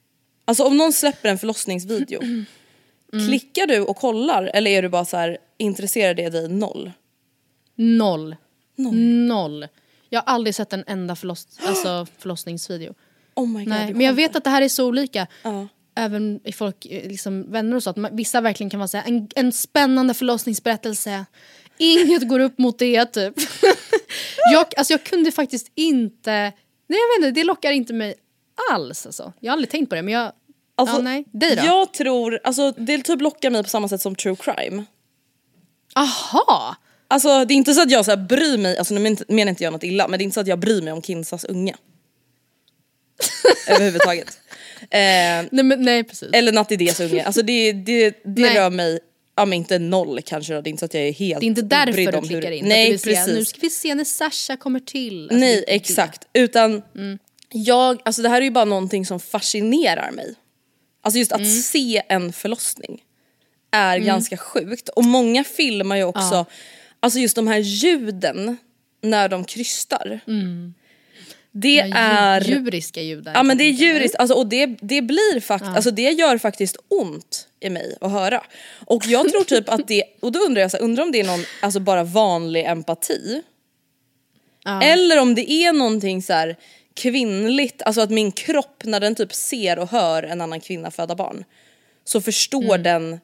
Alltså om någon släpper en förlossningsvideo, Mm. klickar du och kollar eller är du bara så här intresserad i dig noll? Noll. Noll. Jag har aldrig sett en enda förloss alltså, förlossningsvideo. Oh my god, Nej, men jag vet att det här är så olika. Ja. Även i folk, eh, liksom, vänner och så. Att man, vissa verkligen kan vara säga en, en spännande förlossningsberättelse. Inget går upp mot det typ. jag, alltså, jag kunde faktiskt inte... Nej jag vet inte, det lockar inte mig alls alltså. Jag har aldrig tänkt på det men jag... Alltså, ja, nej. Dig då? Jag tror, alltså det typ lockar mig på samma sätt som true crime. Aha! Alltså det är inte så att jag så här bryr mig, alltså nu men- menar inte jag något illa, men det är inte så att jag bryr mig om Kinsas unga. Överhuvudtaget. Eh, Nej, men, nej precis. eller Natti Ds unge, alltså det, det, det rör mig, ja men inte noll kanske då, det är inte så att jag är helt det är inte därför du klickar hur- in. Nej att du vill precis. nu ska vi se när Sasha kommer till. Alltså, Nej det. exakt, utan Mm. jag, alltså det här är ju bara någonting som fascinerar mig. Alltså just att Mm. se en förlossning är ganska sjukt och många filmar ju också, Ja. alltså just de här ljuden när de krystar. Det är... Djuriska ljud. Ja men det är djuriskt, alltså, och det, det blir faktiskt, alltså det gör faktiskt ont i mig att höra. Och jag tror typ att det, och då undrar jag så undrar om det är någon, alltså bara vanlig empati. Ja. Eller om det är någonting så här kvinnligt, alltså att min kropp när den typ ser och hör en annan kvinna föda barn så förstår den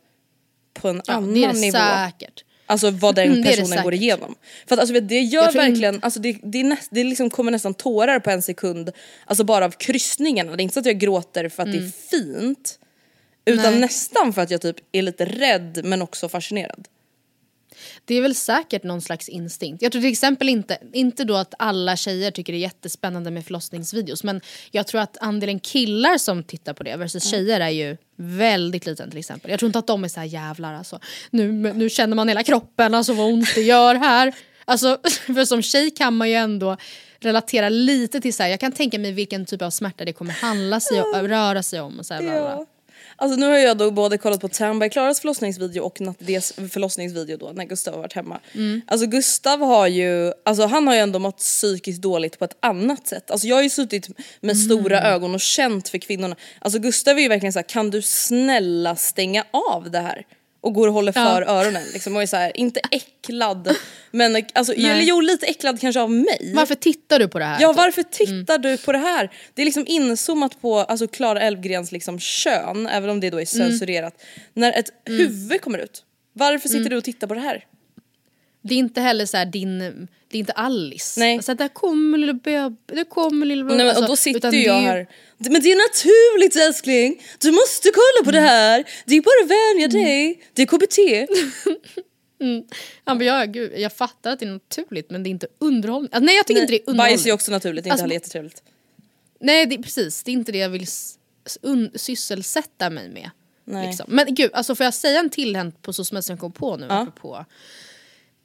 på en Mm. Ja, annan det är det nivå. säkert. Alltså vad den Mm, personen går säkert. igenom. För att alltså, det gör Jag verkligen, alltså, det, det, näst, det liksom kommer nästan tårar på en sekund. Alltså bara av kryssningarna. Det är inte så att jag gråter för att det är fint. Utan Mm. Nej. nästan för att jag typ är lite rädd men också fascinerad. Det är väl säkert någon slags instinkt. Jag tror till exempel inte, inte då att alla tjejer tycker det är jättespännande med förlossningsvideos men jag tror att andelen killar som tittar på det versus tjejer är ju väldigt liten till exempel. Jag tror inte att de är så här jävlar alltså. Nu, nu känner man hela kroppen, alltså vad ont det gör här. Alltså för som tjej kan man ju ändå relatera lite till så här, jag kan tänka mig vilken typ av smärta det kommer handla sig om, röra sig om och så här, bla. Alltså nu har jag då både kollat på Ternberg Klaras förlossningsvideo och Nattidés förlossningsvideo då när Gustav har varit hemma. Mm. Alltså Gustav har ju, alltså han har ju ändå mått psykiskt dåligt på ett annat sätt. Alltså jag har ju suttit med stora Mm. ögon och känt för kvinnorna. Alltså Gustav är ju verkligen såhär, kan du snälla stänga av det här? Och går och håller Ja. för öronen liksom och är såhär, inte äcklad men alltså, eller jo lite äcklad kanske av mig. Varför tittar du på det här? Ja typ? varför tittar du på det här? Det är liksom inzoomat på alltså Clara Elfgrens liksom kön, även om det då är censurerat. När ett huvud kommer ut. Varför sitter du och tittar på det här? Det är inte heller så här din, det är inte Alice. Nej. Alltså, där kommer lilla bebis, där kommer lilla bebis. Nej, men, alltså, och då sitter ju det jag ju- här. Men det är naturligt älskling! Du måste kolla på det här! Det är bara att vänja dig. Det är KBT. Han bara, ja, gud, jag fattar att det är naturligt men det är inte underhållning. Alltså, nej jag tycker inte det är underhållning. Bajs är också naturligt, det är inte Alltså, heller jättetrevligt. Nej det, precis, det är inte det jag vill sysselsätta mig med. Nej. Liksom. Men gud, alltså får jag säga en till hänt på SOSMED som jag kom på nu Ja.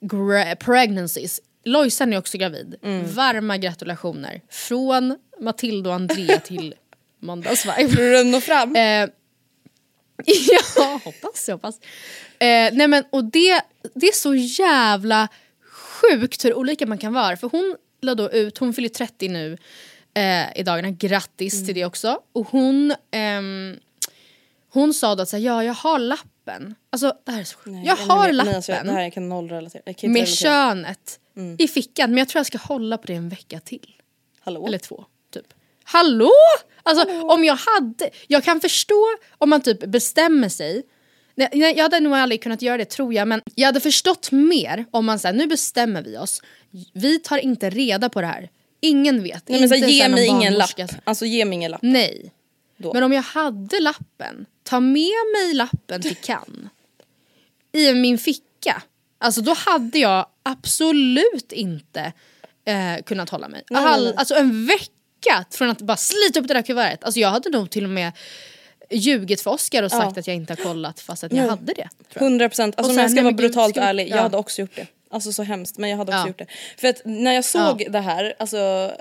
gra- pregnancies. Lojsan är också gravid. Mm. Varma gratulationer. Från Matilda och Andrea till Måndagsvibe. Den når fram? Eh, ja, hoppas, jag hoppas. Eh, nej men, och det, det är så jävla sjukt hur olika man kan vara. För hon la då ut, hon fyller 30 nu eh, i dagarna, grattis till det också. Och hon, ehm, hon sa då att så här, ja jag har lappen. Alltså det här är så sjukt. jag har nej, lappen Nej, alltså, jag- det här jag kan noll relatera. Jag kan med relatera. könet i fickan. Men jag tror jag ska hålla på det en vecka till. Hallå? Eller två, typ. Hallå! Alltså om jag hade, jag kan förstå om man typ bestämmer sig. Nej, nej, jag hade nog aldrig kunnat göra det tror jag men jag hade förstått mer om man säger nu bestämmer vi oss. Vi tar inte reda på det här. Ingen vet. Nej, men så, ge mig ingen lapp. Alltså ge mig ingen lapp. Nej. Då. Men om jag hade lappen, ta med mig lappen till Cannes i min ficka. Alltså då hade jag absolut inte eh, kunnat hålla mig. Nej, nej, All, nej. alltså en vecka från att bara slita upp det där kuvertet. Alltså jag hade nog till och med ljugit för Oscar och sagt Ja. att jag inte har kollat fast att jag Nej. hade det. 100 procent, alltså om jag ska nej, vara brutalt ska ärlig, jag ja. hade också gjort det. Alltså så hemskt men jag hade också Ja. gjort det. För att när jag såg det här, alltså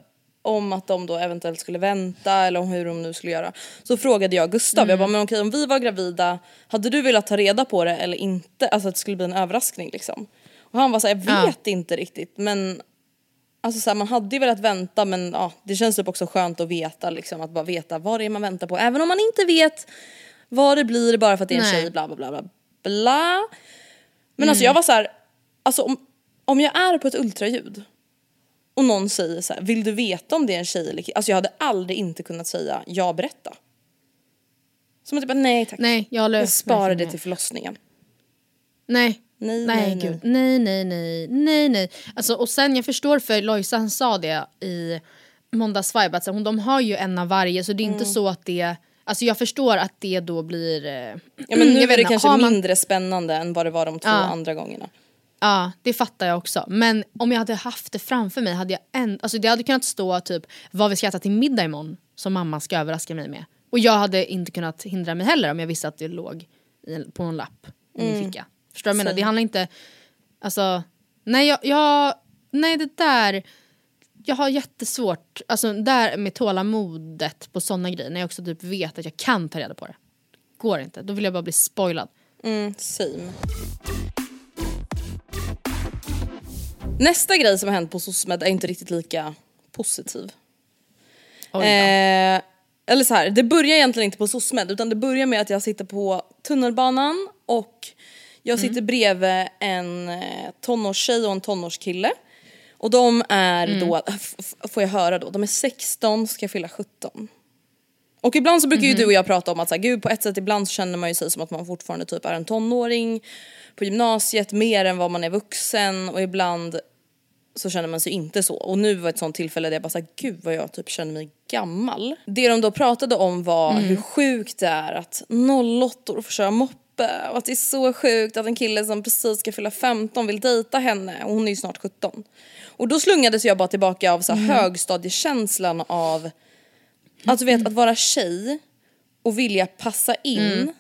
om att de då eventuellt skulle vänta eller om hur de nu skulle göra. Så frågade jag Gustav, Mm. jag bara men okej om vi var gravida, hade du velat ta reda på det eller inte? Alltså att det skulle bli en överraskning liksom. Och han var såhär, jag Ja. vet inte riktigt men Alltså så här, man hade ju velat vänta men ja, det känns typ också skönt att veta liksom, att bara veta vad det är man väntar på. Även om man inte vet vad det blir bara för att det är en Nej. tjej bla bla bla bla. bla. Men alltså jag var så här, alltså om, om jag är på ett ultraljud och någon säger så här, vill du veta om det är en tjej eller kille? Alltså jag hade aldrig inte kunnat säga ja berätta. Som att bara nej tack. Nej, jag jag sparar det till förlossningen. Nej. Nej, Nej, nej, nej. Nej, nej, nej, nej. Alltså, och sen jag förstår för Lojsan sa det i Måndagsvibe att så, hon- de har ju en av varje så det är inte så att det Alltså jag förstår att det då blir... eh, Ja men nu är det kanske man- mindre spännande än vad det var de två Ja. andra gångerna. Ja, det fattar jag också. Men om jag hade haft det framför mig hade jag en, alltså det hade kunnat stå typ vad vi ska äta till middag imorgon som mamma ska överraska mig med. Och jag hade inte kunnat hindra mig heller om jag visste att det låg i, på en lapp i min Mm. ficka. Förstår du vad jag menar? Det handlar inte... Alltså, nej jag, jag... Nej det där... Jag har jättesvårt, alltså där med tålamodet på såna grejer när jag också typ vet att jag kan ta reda på det. Går inte, då vill jag bara bli spoilad. Mm, same. Nästa grej som har hänt på SOSMED är inte riktigt lika positiv. Oj då. Eh, eller så här, det börjar egentligen inte på SOSMED utan det börjar med att jag sitter på tunnelbanan och jag sitter bredvid en eh, tonårstjej och en tonårskille. Och de är då, f- f- får jag höra då, de är 16, ska fylla 17. Och ibland så brukar Mhm. ju du och jag prata om att så här, gud på ett sätt ibland så känner man ju sig som att man fortfarande typ är en tonåring på gymnasiet mer än vad man är vuxen och ibland så känner man sig inte så. Och nu var ett sånt tillfälle där jag bara såhär, gud vad jag typ känner mig gammal. Det de då pratade om var Mm. hur sjukt det är att 08 får köra moppe och att det är så sjukt att en kille som precis ska fylla 15 vill dejta henne och hon är ju snart 17. Och då slungades jag bara tillbaka av så Mm. här högstadiekänslan av att du vet att vara tjej och vilja passa in Mm.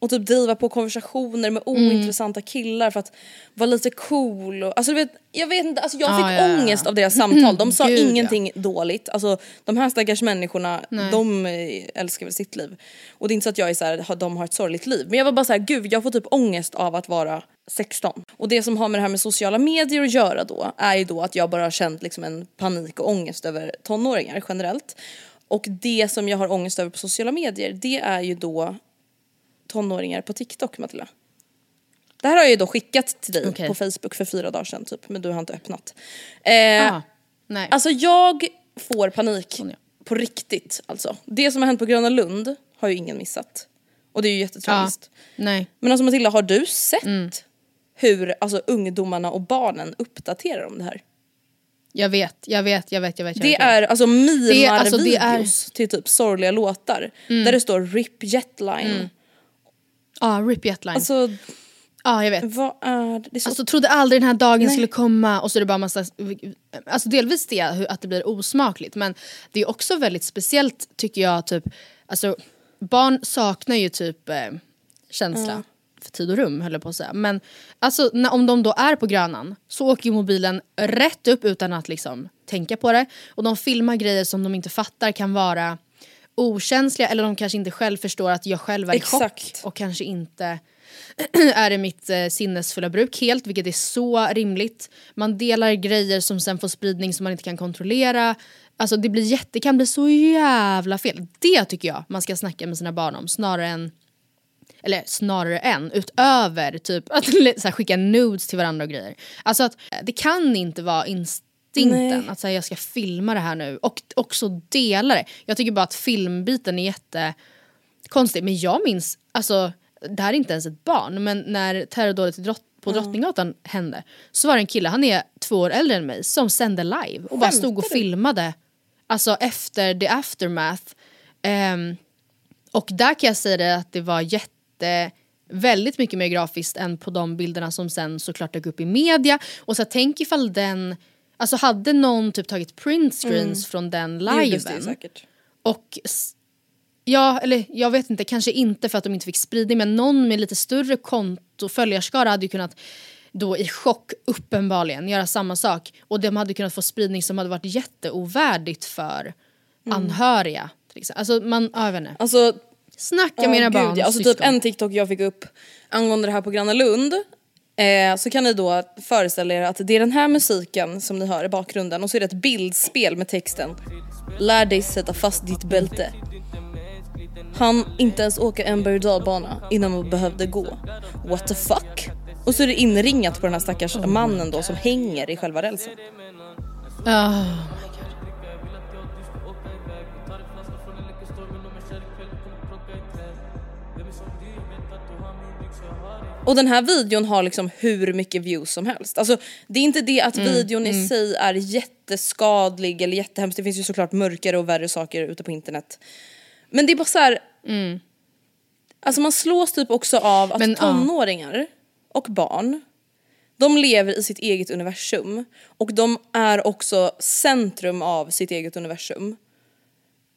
Och typ driva på konversationer med ointressanta killar för att vara lite cool. Och, alltså du vet, jag vet inte, alltså jag Ah, fick ja, ja, ja. ångest av deras samtal. De sa Gud, ja. ingenting dåligt. Alltså de här stackars människorna, Nej. de eh, älskar väl sitt liv. Och det är inte så att jag är så här, de har ett sorgligt liv. Men jag var bara så här, gud jag får typ ångest av att vara 16. Och det som har med det här med sociala medier att göra då är ju då att jag bara har känt liksom en panik och ångest över tonåringar generellt. Och det som jag har ångest över på sociala medier det är ju då tonåringar på TikTok Matilda. Det här har jag ju då skickat till dig Okej. på Facebook för fyra dagar sedan typ men du har inte öppnat. Eh, Ah, nej. Alltså jag får panik på riktigt alltså. Det som har hänt på Gröna Lund har ju ingen missat. Och det är ju jättetragiskt. nej. Men alltså Matilda har du sett Mm. hur alltså, ungdomarna och barnen uppdaterar om det här? Jag vet, jag vet, jag vet, jag vet. Jag Det vet. är alltså Det är- alltså, det mimar-videos till typ sorgliga låtar. Där det står RIP Jetline. Ja, RIP Jetline. Alltså ja, jag vet. vad är det? det är så Alltså trodde aldrig den här dagen Nej. skulle komma och så är det bara massa, alltså delvis det att det blir osmakligt men det är också väldigt speciellt tycker jag typ, alltså barn saknar ju typ eh, känsla för tid och rum höll jag på att säga. Men alltså när, om de då är på Grönan så åker mobilen rätt upp utan att liksom tänka på det och de filmar grejer som de inte fattar kan vara okänsliga eller de kanske inte själv förstår att jag själv är i chock Exakt. och kanske inte är i mitt eh, sinnesfulla bruk helt, vilket är så rimligt. Man delar grejer som sen får spridning som man inte kan kontrollera. Alltså det, blir jätte, det kan bli så jävla fel. Det tycker jag man ska snacka med sina barn om snarare än eller snarare än, utöver typ att så här, skicka nudes till varandra och grejer. Alltså att eh, det kan inte vara instinkten Nej. att säga jag ska filma det här nu och också dela det. Jag tycker bara att filmbiten är jättekonstig. Men jag minns, alltså det här är inte ens ett barn, men när terrordådet drott, på Drottninggatan hände så var det en kille, han är två år äldre än mig, som sände live och bara stod och Skämtar du? filmade. Alltså efter the aftermath. Ehm, och där kan jag säga det att det var jätte väldigt mycket mer grafiskt än på de bilderna som sen såklart dök upp i media. Och så tänk ifall den, alltså hade någon typ tagit print screens från den liven. Och ja, eller jag vet inte, kanske inte för att de inte fick spridning men någon med lite större konto följarskara hade ju kunnat då i chock uppenbarligen göra samma sak och de hade kunnat få spridning som hade varit jätteovärdigt för anhöriga. Till exempel. Alltså man, ja, jag vet inte. Alltså Snacka med era gud, barn ja. Alltså typ syskon. en TikTok jag fick upp angående det här på Gröna Lund. Eh, så kan ni då föreställa er att det är den här musiken som ni hör i bakgrunden och så är det ett bildspel med texten Lär dig sätta fast ditt bälte. Han inte ens åka en berg och dalbana innan man behövde gå. What the fuck? Och så är det inringat på den här stackars mannen då som hänger i själva rälsen. Ah, Och den här videon har liksom hur mycket views som helst. Alltså det är inte det att videon i sig är jätteskadlig eller jättehemskt. Det finns ju såklart mörkare och värre saker ute på internet. Men det är bara så här. Alltså man slås typ också av att Men, ja. tonåringar och barn de lever i sitt eget universum och de är också centrum av sitt eget universum.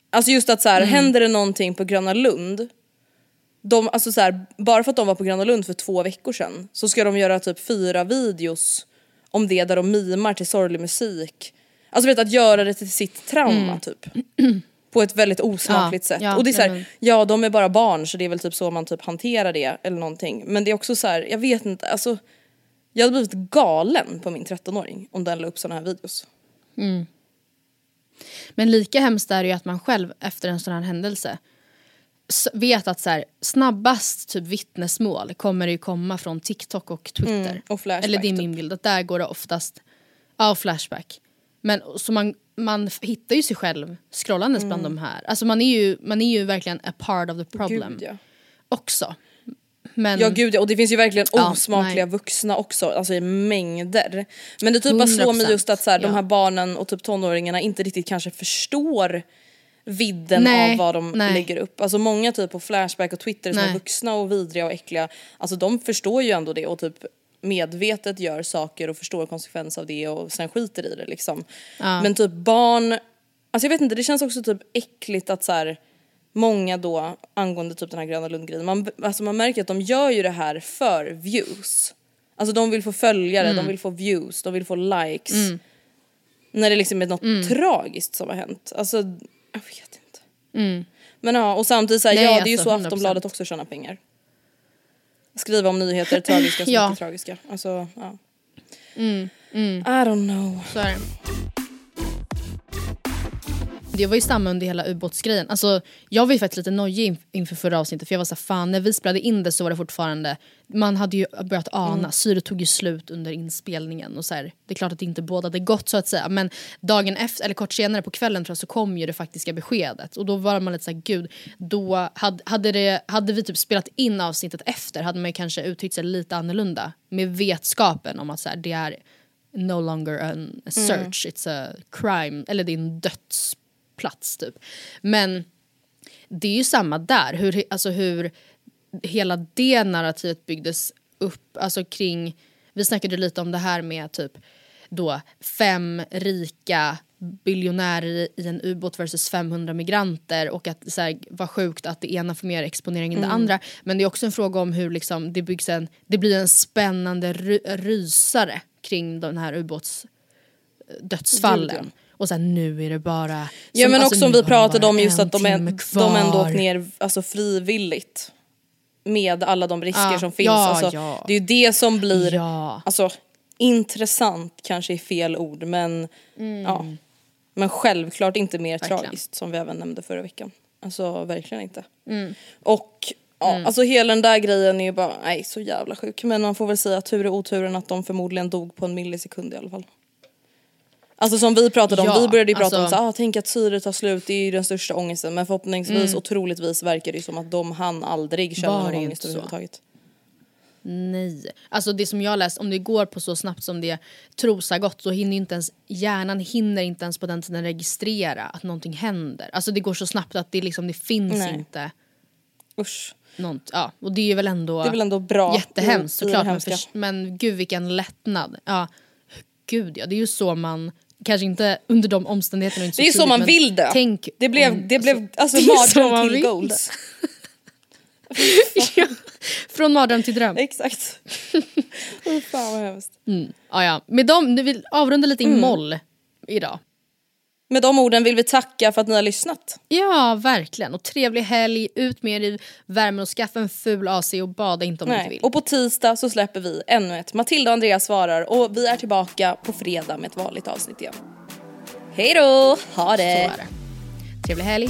Alltså just att så här, händer det någonting på Gröna Lund de, alltså så här, bara för att de var på Gröna Lund för två veckor sedan så ska de göra typ fyra videos om det där de mimar till sorglig musik. Alltså vet att göra det till sitt trauma typ. På ett väldigt osmakligt Ja, sätt. ja, och det är så här, men- ja de är bara barn så det är väl typ så man typ hanterar det eller någonting. Men det är också så här, jag vet inte, alltså jag hade blivit galen på min 13-åring om den la upp såna här videos. Men lika hemskt är det ju att man själv efter en sån här händelse vet att så här, snabbast typ vittnesmål kommer det ju komma från TikTok och Twitter. Mm, och Flashback, Eller det är typ. min bild, att där går det oftast, ja och Flashback. Men så man, man hittar ju sig själv scrollandes bland Mm. de här. Alltså man är, ju, man är ju verkligen a part of the problem Gud, ja. också. Men, Ja gud ja, och det finns ju verkligen Ja, osmakliga nej. vuxna också, alltså i mängder. Men det typ bara slår mig 100%, just att så här, de ja. här barnen och typ tonåringarna inte riktigt kanske förstår vidden Nej, av vad de nej. lägger upp. Alltså många typ på Flashback och Twitter som är Nej. vuxna och vidriga och äckliga, alltså de förstår ju ändå det och typ medvetet gör saker och förstår konsekvens av det och sen skiter i det liksom. Ja. Men typ barn, alltså jag vet inte det känns också typ äckligt att så här många då angående typ den här Gröna Lund-grejen, man, alltså man märker att de gör ju det här för views. Alltså de vill få följare, Mm. de vill få views, de vill få likes. När det liksom är något Mm. tragiskt som har hänt. Alltså, jag vet inte. Mm. Men ja, och samtidigt så här, Nej, ja det är ju alltså, så 100%. Aftonbladet också tjänar pengar. Skriva om nyheter, tragiska som Ja. inte tragiska. Alltså, ja. Mm, mm. I don't know. Så är det. Det var ju samma under hela ubåtsgrejen. Alltså, jag var ju faktiskt lite nojig inf- inför förra avsnittet för jag var så här, fan när vi spelade in det så var det fortfarande, man hade ju börjat ana, Mm. syret tog ju slut under inspelningen och så här, det är klart att det inte bådade gott så att säga men dagen efter, eller kort senare på kvällen tror jag så kom ju det faktiska beskedet och då var man lite såhär gud, då hade, hade, det, hade vi typ spelat in avsnittet efter hade man ju kanske uttryckt sig lite annorlunda med vetskapen om att så här, det är no longer a search, it's a crime, eller det är en dödsplats typ. Men det är ju samma där, hur, alltså hur hela det narrativet byggdes upp, alltså kring, vi snackade lite om det här med typ då fem rika biljonärer i- en ubåt versus 500 migranter och att så här, vad sjukt att det ena får mer exponering än det Mm. andra. Men det är också en fråga om hur liksom, det byggs en, det blir en spännande ry, rysare kring den här ubåtsdödsfallen. Och sen nu är det bara... Ja som- men alltså, också om nu vi pratade om just en att de, timme de ändå åkt ner alltså, frivilligt. Med alla de risker Ja, som finns. ja, alltså, ja. Det är ju det som blir Ja. alltså, intressant kanske är fel ord men ja. Men självklart inte mer Mm. Verkligen. tragiskt som vi även nämnde förra veckan. Alltså verkligen inte. Mm. Och ja, alltså hela den där grejen är ju bara, nej så jävla sjuk. Men man får väl säga tur och oturen att de förmodligen dog på en millisekund i alla fall. Alltså som vi pratade om, Ja, vi började ju prata om alltså- så, ah, tänk att syret tar slut, det är ju den största ångesten. Men förhoppningsvis Mm. och troligtvis verkar det ju som att de hann aldrig känna Var någon ångest överhuvudtaget. Nej. Alltså det som jag läst, om det går på så snabbt som det trosar gott så hinner inte ens hjärnan hinner inte ens på den tiden registrera att någonting händer. Alltså det går så snabbt att det liksom det finns Nej. inte Usch. något. Ja, och det är väl ändå Det är väl ändå bra jättehemskt såklart. Men, för, men gud vilken lättnad. Ja, gud ja, det är ju så man Kanske inte under de omständigheterna. Inte Det är ju så tidigt, man vill dö. Tänk Det blev, det blev alltså, så man mardröm till goals. ja, från mardröm till dröm. Exakt. oh, fan vad hemskt. Mm. Ja, ja. Med dem, nu vill avrunda lite i Mm. moll idag. Med de orden vill vi tacka för att ni har lyssnat. Ja, verkligen. Och trevlig helg, ut med er i värmen och skaffa en ful AC och bada inte om ni inte Nej. vill. Och på tisdag så släpper vi ännu ett Matilda och Andreas svarar och vi är tillbaka på fredag med ett vanligt avsnitt igen. Hej då! Ha det! Så är det. Trevlig helg.